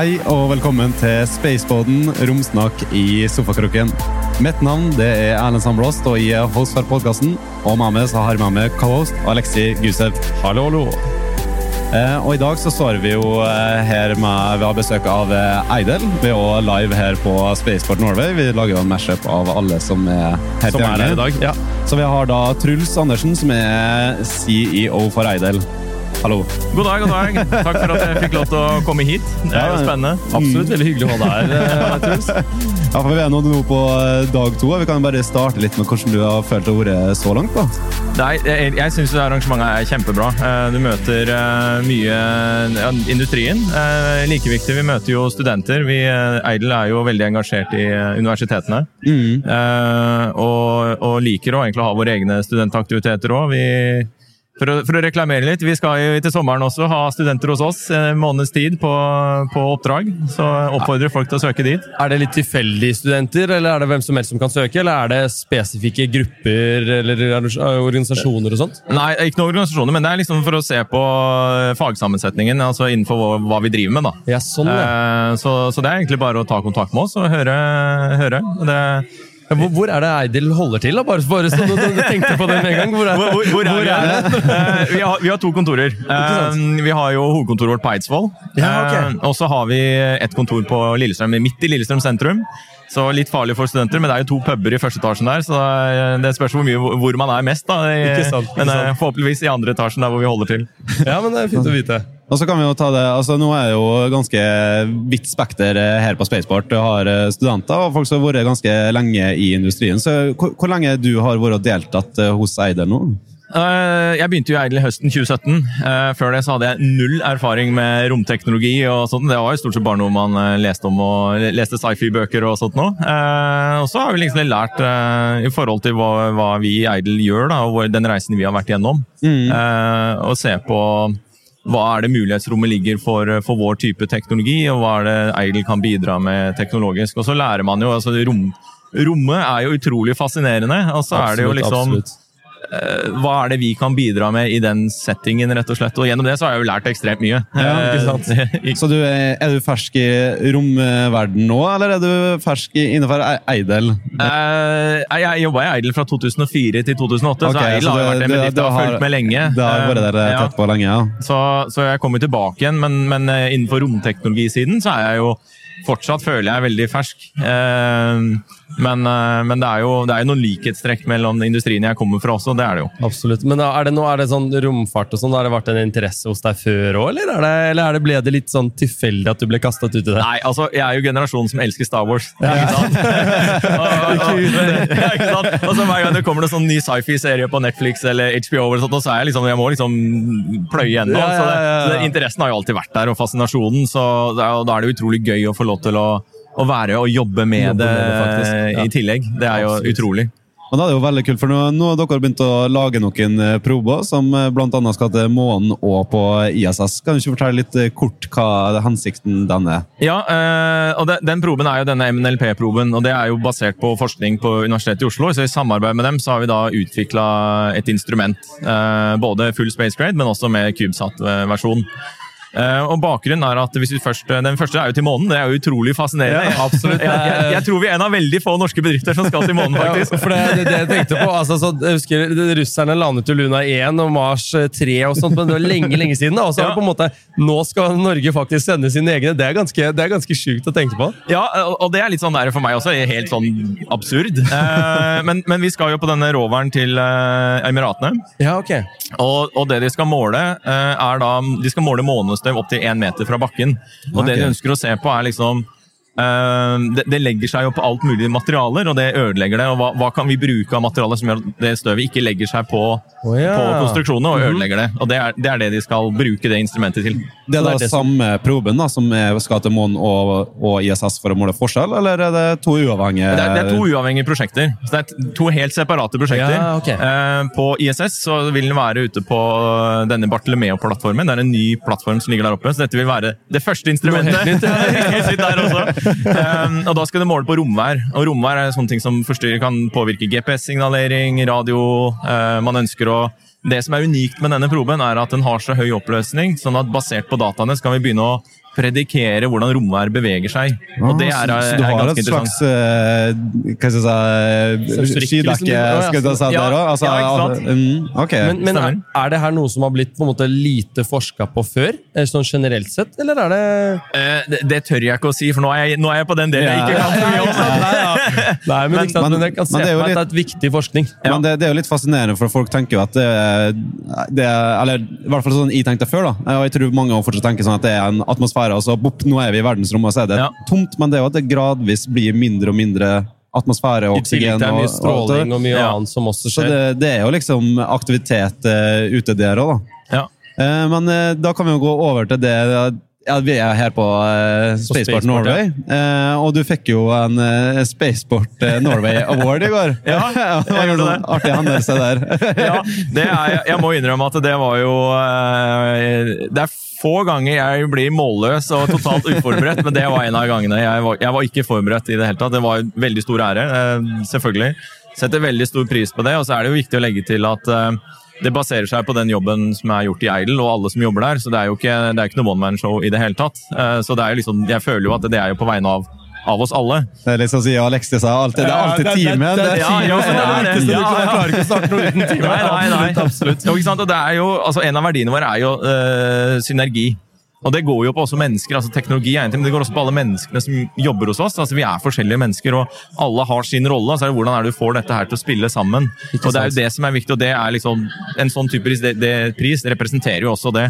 Hei og velkommen til Spaceboden romsnakk i sofakroken. Mitt navn det er Erlend Sandblåst, og jeg er host for podkasten. Og med meg så har jeg med meg co-host Alexi Gusev. Hallo, hallo. Eh, og i dag så står vi jo eh, her med, vi har besøk av eh, Eidel. Vi er også live her på Spaceport Norway. Vi lager jo en mashup av alle som er her Som er her i dag. Ja. Så vi har da Truls Andersen, som er CEO for Eidel. Hallo. God dag, god dag. Takk for at jeg fikk lov til å komme hit. Det er jo spennende. Absolutt veldig hyggelig å ha deg her, eh, Truls. Ja, for Vi er nå på eh, dag to. Vi kan bare starte litt med hvordan du har følt det har vært så langt. da. Nei, jeg, jeg syns arrangementet er kjempebra. Eh, Du møter eh, mye industrien. Eh, Like viktig, vi møter jo studenter. Vi, eh, Eidel er jo veldig engasjert i eh, universitetene. Mm. Og, og liker å egentlig ha våre egne studentaktiviteter òg. For, å- for å reklamere litt, vi skal jo til sommeren også ha studenter hos oss en måneds tid på, på oppdrag. Så oppfordrer folk til å søke dit. Er det litt tilfeldige studenter, eller er det hvem som helst som kan søke? Eller er det spesifikke grupper eller organisasjoner og sånt? Nei, ikke noen organisasjoner, men det er liksom for å se på fagsammensetningen altså innenfor hva, hva vi driver med. da. Ja, sånn, ja. Eh, Så, så det er egentlig bare å ta kontakt med oss og høre. høre. Det, Ja, Hvor, hvor er det Eidil holder til? da? Bare, bare så du, du tenkte på det med en gang. Hvor er, hvor, hvor, hvor er, det? vi? Eh, vi, har, vi har to kontorer. Uh, vi har jo hovedkontoret vårt på Eidsvoll. Ja, okay. Eh, og så har vi et kontor på Lillestrøm, midt i Lillestrøm sentrum. Så litt farlig for studenter, men det er jo to puber i første etasjen der, så det spørs hvor mye hvor man er mest. da. I- Ikke sant, ikke men eh, forhåpentligvis i andre etasjen der hvor vi holder til. Ja, men det er fint å vite. Og så kan vi jo ta det, altså Nå er det jo ganske vidt spekter eh, her på Spaceport. Du har eh, studenter og folk som har vært ganske lenge i industrien. Så Hvor, hvor lenge du har vært og deltatt eh, hos Eidel nå? Jeg begynte jo Eidel i høsten 2017. Eh, Før det så hadde jeg null erfaring med romteknologi. og sånt. Det var jo stort sett bare noe man leste om og leste sci-fi-bøker og sånt nå. Eh, Og så har vi liksom lært i forhold til hva, hva vi i Eidel gjør, da, og den reisen vi har vært igjennom. Mm. Og se på hva er det mulighetsrommet ligger for, for vår type teknologi, og hva er det Eidel kan bidra med teknologisk. Og så lærer man jo altså rom, Rommet er jo utrolig fascinerende. og så er det jo liksom absolutt. Eh, hva er det vi kan bidra med i den settingen, rett og slett. Og gjennom det så har jeg jo lært ekstremt mye. Ja, ikke sant? Eh, Så du er, er du fersk i romverden nå, eller er du fersk innenfor E- Eidel? Eh, jeg jobba i Eidel fra 2004 til 2008, okay, så Eidel så har jo vært en bedrift jeg har har- fulgt med lenge. Det har vært der Eh, eh, tett på lenge, ja. Så, så jeg kommer tilbake igjen, men, men eh, innenfor romteknologisiden så er jeg jo fortsatt føler jeg veldig fersk. Eh, men eh, men det, er jo, det er jo noen likhetstrekk mellom industrien jeg kommer fra også, det er det jo. Absolutt. Men er det, nå, er det sånn romfart og sånn, har det vært en interesse hos deg før òg, eller, er det, eller er det, ble det litt sånn tilfeldig at du ble kastet ut i det? Nei, altså, jeg er jo generasjonen som elsker Star Wars. Ikke sant? ja, ikke sant? Og så Hver gang det kommer en sånn ny sci-fi-serie på Netflix eller HBO, eller sånt, så er jeg liksom, jeg må liksom pløye gjennom. Ja, ja, Så, det, ja, ja. så det, interessen har jo alltid vært der, og fascinasjonen. Så og da er det utrolig gøy å få lov til å, å være og jobbe med Jobbe det, med det, faktisk. Ja. i tillegg. Det er jo Absolutt. utrolig. Og da er det jo veldig kult, for nå, nå har dere begynt å lage noen eh, prober som bl.a. blant annet skal til månen og på ISS. Kan du ikke fortelle litt eh, kort hva er hensikten den er? Ja, eh, og de, den proben er jo denne MNLP-proben, og det er jo basert på forskning på Universitetet i Oslo. Så i samarbeid med dem så har vi da utvikla et instrument. eh, både full space grade, men også med CubeSat-versjon. Eh, og bakgrunnen er at først, Den første er jo til månen. Det er jo utrolig fascinerende. Ja, absolutt. Jeg, jeg, jeg tror vi er en av veldig få norske bedrifter som skal til månen, faktisk. Ja, for det, det, det jeg tenkte på, altså, så, jeg husker Russerne landet jo Luna 1 og Mars 3, og sånt, men det var lenge lenge siden. Og så det på en måte, Nå skal Norge faktisk sende sine egne. Det er ganske, det er ganske sjukt å tenke på. Ja, og det er litt sånn der for meg også. Helt sånn absurd. Eh, men, men vi skal jo på denne roveren til eh, Emiratene. Ja, ok. Og, og det de skal måle, eh, er da De skal måle månestøv opp til én meter fra bakken. Og det de ønsker å se på, er liksom uh, det, det legger seg jo på alt mulig materialer, og det ødelegger det. og Hva, hva kan vi bruke av materialer som gjør at det støvet ikke legger seg på, oh, ja. på konstruksjonene og ødelegger det? Og det er, det er det de skal bruke det instrumentet til. Det er da det samme proben da, som skal til Mon og, og ISS for å måle forskjell, eller er det to uavhengige Det er, det er to uavhengige prosjekter. Så det er to helt separate prosjekter. Ja, okay. Eh, på ISS så vil den være ute på denne Bartolomeo-plattformen. Det er en ny plattform som ligger der oppe, så dette vil være det første instrumentet. Eh, og da skal det måle på romvær. Og romvær er sånne ting som forstyrrer, kan påvirke GPS-signalering, radio. eh, man ønsker å det som er unikt med denne proben, er at den har så høy oppløsning, sånn at basert på dataene skal vi begynne å predikere hvordan romvær beveger seg. Og det er, så, så du har et slags uh, Hva skal jeg si Sensorikker, Skydekke, liksom. skal du si der òg? Altså, ja, ikke sant? mm, okay. Men, men er, er det her noe som har blitt på en måte lite forska på før? eh, Sånn generelt sett, eller er det uh, det, det tør jeg ikke å si, for nå er jeg, nå er jeg på den delen jeg ikke kan så mye om. Nei, men, men- men jeg kan se det er for jo meg at det er et viktig forskning. Ja. Men det, det er jo litt fascinerende, for folk tenker jo at det, det er Eller i hvert fall sånn jeg tenkte før, da. Og jeg tror mange fortsatt tenker sånn at det er en atmosfære, og så bopp, nå er vi i verdensrommet, og så er det Ja. tomt. Men det er jo at det gradvis blir mindre og mindre atmosfære og oksygen. til mye og- stråling og mye Ja. annet som også Så det, det er jo liksom aktivitet eh, ute der òg, da. Ja. Eh, men eh, da kan vi jo gå over til det ja, Vi er her på uh, Spaceport Spaceport, Norway, eh, og du fikk jo en uh, Spaceport Norway Award i går. Ja, det jeg gjorde sånn artig hendelse der. ja, det er, jeg må innrømme at det var jo Det er få ganger jeg blir målløs og totalt uforberedt, men det var en av gangene. Jeg var, jeg var ikke forberedt i det hele tatt. Det var en veldig stor ære, selvfølgelig. Setter veldig stor pris på det, og så er det jo viktig å legge til at det baserer seg på den jobben som er gjort i Eidel, og alle som jobber der. Så det er jo ikke, det er ikke noe one man-show i det hele tatt. Eh, Så det er jo liksom, jeg føler jo at det er jo på vegne av, av oss alle. Det er liksom sier Alexis sa alltid, det er alltid teamet. det- er teamet. det- det- Ja, ja, det er det. Ja, ja. Jeg klarer ikke å starte noe uten team. Nei, nei, nei. Absolutt, absolutt. Det er jo, altså, en av verdiene våre er jo øh, synergi. Og det går jo på også mennesker. altså Teknologi er en ting, men det går også på alle menneskene som jobber hos oss. altså Vi er forskjellige mennesker, og alle har sin rolle. så er det Hvordan er det du får dette her til å spille sammen? og Det er jo det som er viktig, og det er liksom en sånn type pris, det, det, pris representerer jo også det.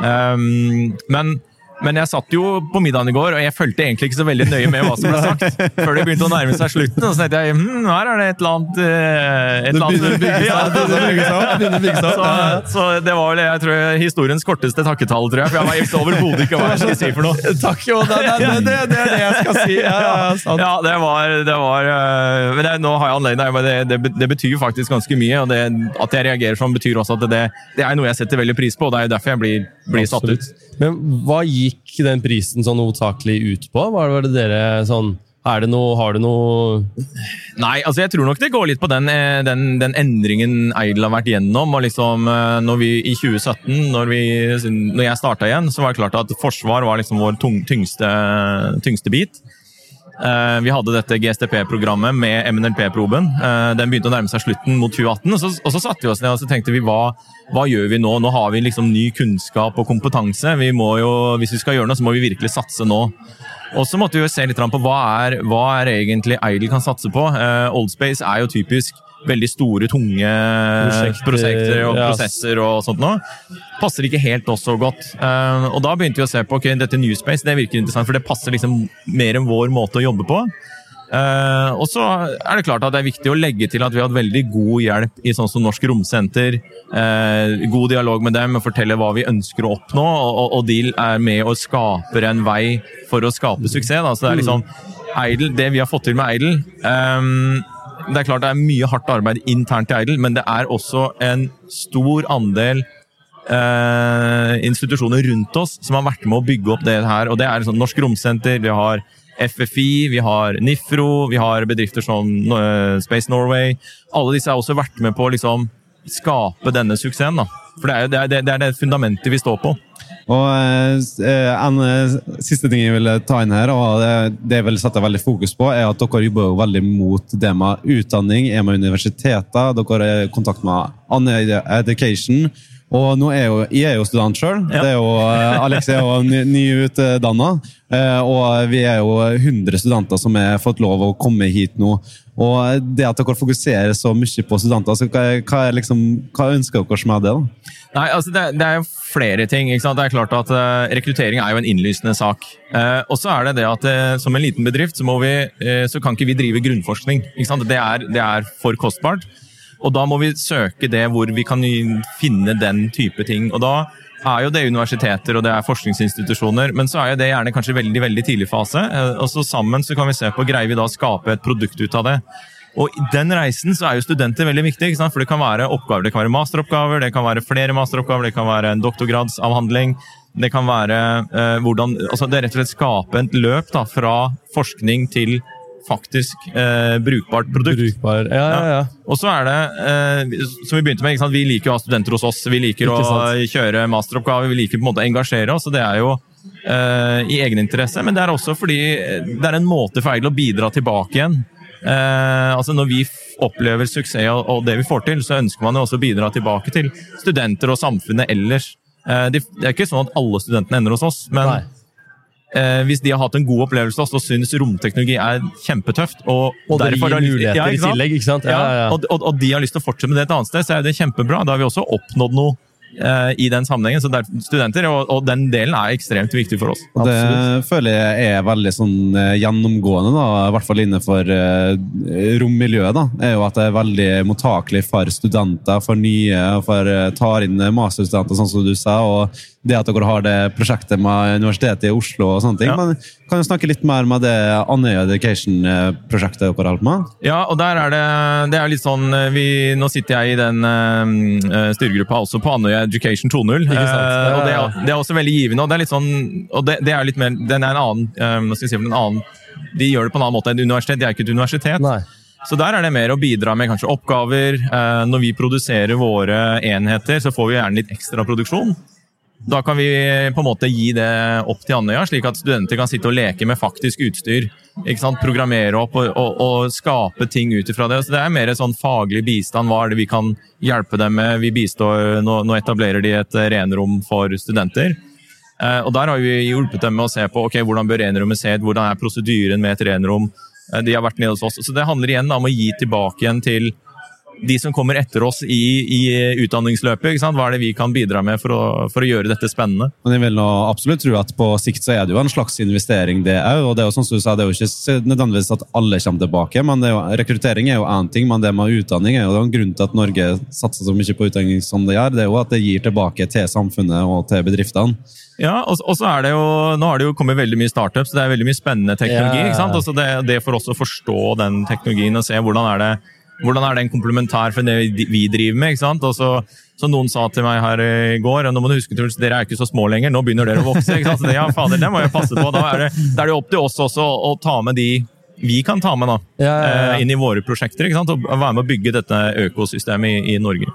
Um, men men jeg satt jo på middagen i går, og jeg fulgte egentlig ikke så veldig nøye med hva som ble sagt. Før det begynte å nærme seg slutten. Og så tenkte jeg hm, her er det et eller annet eh, et eller annet- bygge seg opp, så, det var vel jeg tror, historiens korteste takketall, tror jeg. For jeg visste overhodet ikke hva jeg skulle si for noe. Takk, jo. Det, det, det, det, det er det jeg skal si. Ja, ja, ja, det var, det var øh, Men nå har jeg anledning, men det, det, betyr faktisk ganske mye. Og det, at jeg reagerer sånn, betyr også at det, det er noe jeg setter veldig pris på. og Det er jo derfor jeg blir, blir satt ut. Men hva gikk den prisen sånn hovedsakelig ut på? Var det dere sånn er det noe, Har du noe Nei, altså jeg tror nok det går litt på den, eh, den, den endringen Eidel har vært gjennom. og liksom eh, når vi I 2017, når, vi, når jeg starta igjen, så var det klart at forsvar var liksom vår tyngste, tyngste bit. Eh, Vi hadde dette GSTP-programmet med MNLP-proben. Eh, Den begynte å nærme seg slutten mot 2018. Og så, og så satte vi oss ned og tenkte vi, hva, hva gjør vi nå? Nå har vi liksom ny kunnskap og kompetanse. Vi jo, hvis vi skal gjøre noe, så må vi virkelig satse nå. Og så måtte vi se litt på hva er, hva er egentlig Idle kan satse på. Eh, Oldspace er jo typisk veldig store, tunge Prosjekter, prosjekter og prosesser og sånt noe, Passer ikke helt oss så godt. Eh, og da begynte vi å se på ok, dette Newspace, det virker interessant, for det passer liksom mer enn vår måte å jobbe på. Eh, og så er det klart at det er viktig å legge til at vi har hatt veldig god hjelp i sånn som Norsk Romsenter. eh, god dialog med dem og fortelle hva vi ønsker å oppnå. Og, og, de er med og skaper en vei for å skape suksess. Da. Så det er liksom Eidel, det vi har fått til med Eidel ehm, Det er klart det er mye hardt arbeid internt i Eidel, men det er også en stor andel eh, institusjoner rundt oss som har vært med å bygge opp det her. og Det er sånn Norsk Romsenter, vi har FFI, vi har Nifro, vi har bedrifter som eh, Space Norway. Alle disse har også vært med på å liksom skape denne suksessen. da. For det er, det, er, det er det fundamentet vi står på. Og eh, En eh, siste ting jeg vil ta inn her, og det, det jeg vil sette veldig fokus på, er at dere jobber jo veldig mot det med utdanning, er med universiteter, dere er i kontakt med Anne Education. Og nå er jo, Jeg er jo student sjøl. Ja. eh, Alex er jo ny- nyutdanna. Ny og vi er jo 100 studenter som har fått lov å komme hit nå. Og det at dere fokuserer så mye på studenter, så hva, er liksom, hva ønsker dere med det? da? Nei, altså det, det er jo flere ting. ikke sant? Det er klart at eh, Rekruttering er jo en innlysende sak. Eh, og så er det det at eh, som en liten bedrift så, vi, eh, så kan ikke vi drive grunnforskning. ikke sant? Det er, det er for kostbart. Og da må vi søke det hvor vi kan finne den type ting. Og da er jo det universiteter og det er forskningsinstitusjoner, men så er jo det gjerne kanskje veldig veldig tidlig fase. Eh, Og så sammen så kan vi se på greier vi da skape et produkt ut av det. Og i den reisen så er jo studenter veldig viktig, for det kan være oppgaver. Det kan være masteroppgaver, det kan være flere masteroppgaver, det kan være en doktorgradsavhandling. Det kan være eh, hvordan altså Det er rett og slett skape et løp da, fra forskning til faktisk eh, brukbart produkt. Brukbar Ja, ja, ja. Og så er det, eh, som vi begynte med, vi liker å ha studenter hos oss. Vi liker å kjøre masteroppgaver, vi liker på en måte å engasjere oss. og det er jo uh, i egeninteresse, men det er også fordi det er en måte for Eidel å bidra tilbake igjen. Uh, altså Når vi opplever suksess og, og, det vi får til, så ønsker man jo også å bidra tilbake til studenter og samfunnet ellers. Det, det, er ikke sånn at alle studentene ender hos oss, men Nei. Eh, hvis de har hatt en god opplevelse og syns romteknologi er kjempetøft Og, og det gir muligheter ja, i tillegg, ikke sant? Ja, ja, og, og, og, de har lyst til å fortsette med det et annet sted, så er det kjempebra. Da har vi også oppnådd noe Eh, i den sammenhengen. Så det er studenter, og, og, den delen er ekstremt viktig for oss. Og det Absolutt. føler jeg er veldig sånn eh, gjennomgående, da, i hvert fall innenfor uh, rommiljøet. da, er jo At det er veldig mottakelig for studenter, for nye, for uh, tar inn masterstudenter, sånn som du sa. og det at dere har det prosjektet med Universitetet i Oslo og sånne ting. Ja. Men kan du snakke litt mer med det Andøya Education-prosjektet dere holder på med? Ja, og der er det, det er litt sånn vi, Nå sitter jeg i den uh, styregruppa også på Andøya Education 2.0. Uh, og det er, det er, også veldig givende. og det er litt sånn, og det, det er litt mer, den er en annen, um, hva skal jeg si, en annen De gjør det på en annen måte enn universitet. De er ikke et universitet. Nei. Så der er det mer å bidra med kanskje oppgaver. Når vi produserer våre enheter, så får vi gjerne litt ekstra produksjon. Da kan vi på en måte gi det opp til Andøya, slik at studenter kan sitte og leke med faktisk utstyr. Programmere opp og, og, og skape ting ut ifra det. Så det er mer sånn faglig bistand. Hva er det vi kan hjelpe dem med? Vi bistår, Nå, nå etablerer de et renrom for studenter. Eh, og Der har vi hjulpet dem med å se på okay, hvordan bør renrommet se ut, hvordan er prosedyren med et renrom. Eh, de har vært nede hos oss. Så Det handler igjen om å gi tilbake igjen til de som kommer etter oss i, i utdanningsløpet. Hva er det vi kan bidra med for å, for å, gjøre dette spennende? Men jeg vil nå absolutt tro at På sikt så er det jo en slags investering, det òg. Og det er jo sånn som du sa, det er jo ikke nødvendigvis at alle kommer tilbake. men er jo, Rekruttering er jo én ting, men det med utdanning er jo en grunn til at Norge satser så mye på utdanning som det gjør. Det er jo at det gir tilbake til samfunnet og til bedriftene. Ja, og, så er det jo, Nå har det jo kommet veldig mye startups, det er veldig mye spennende teknologi. Yeah. ikke sant? Altså det, det for oss å forstå den teknologien og se hvordan er det hvordan er den komplementær for det vi driver med? ikke sant? Og så, så Noen sa til meg her i går og nå må du huske, Truls, dere er ikke så små lenger, nå begynner dere å vokse. ikke sant? Så det, ja, fader, det må jeg passe på. Da er det, da er det opp til oss også å, å ta med de vi kan ta med da, ja, ja, ja. Eh, inn i våre prosjekter. ikke sant? Og være med å bygge dette økosystemet i, i Norge.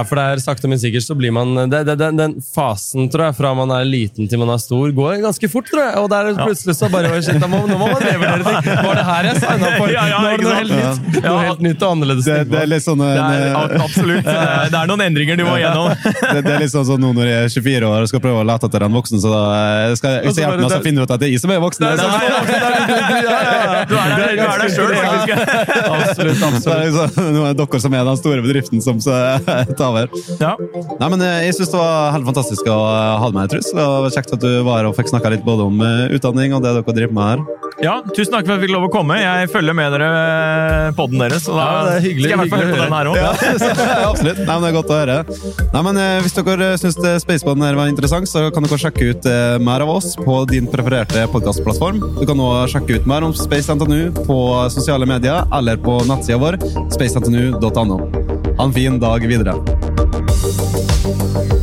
Ja, for det er sakte, men sikkert så blir man det, det, den, den, fasen tror jeg, fra man er liten til man er stor, går ganske fort. tror jeg. Og der plutselig så bare shit, må, Nå må man revurdere ting! Var det her jeg signa for? Ja, ja, nå er det noe helt nytt, noe helt nytt og annerledes. Det, det er litt sånn... Det er, absolutt. Det er noen endringer du må gjennom. det, det, er litt sånn som nå når jeg er 24 år og skal prøve å lete etter en voksen, så da eh, skal jeg hjelpe meg å finne ut at det er jeg som er voksen. Du er der sjøl, faktisk. Absolutt. absolutt. Nå er det dere som er den store bedriften som tar over. Ja. Nei, men eh, Jeg syns det var helt fantastisk å ha deg med, Truls. Det var kjekt at du var her og fikk snakka litt både om eh, utdanning og det dere driver med her. Ja, Tusen takk for at jeg fikk lov å komme. Jeg følger med dere eh, podden deres. Og da ja, det er hyggelig, skal jeg i hvert fall høre på den her òg. Ja, absolutt. Nei, men det er godt å høre. Nei, men Hvis dere syns Spaceboden var interessant, så kan dere sjekke ut mer av oss på din prefererte podkastplattform. Du kan også sjekke ut mer om Space NTNU på sosiale medier eller på nettsida vår spacentnu.no. Ha en fin dag videre. Thank you.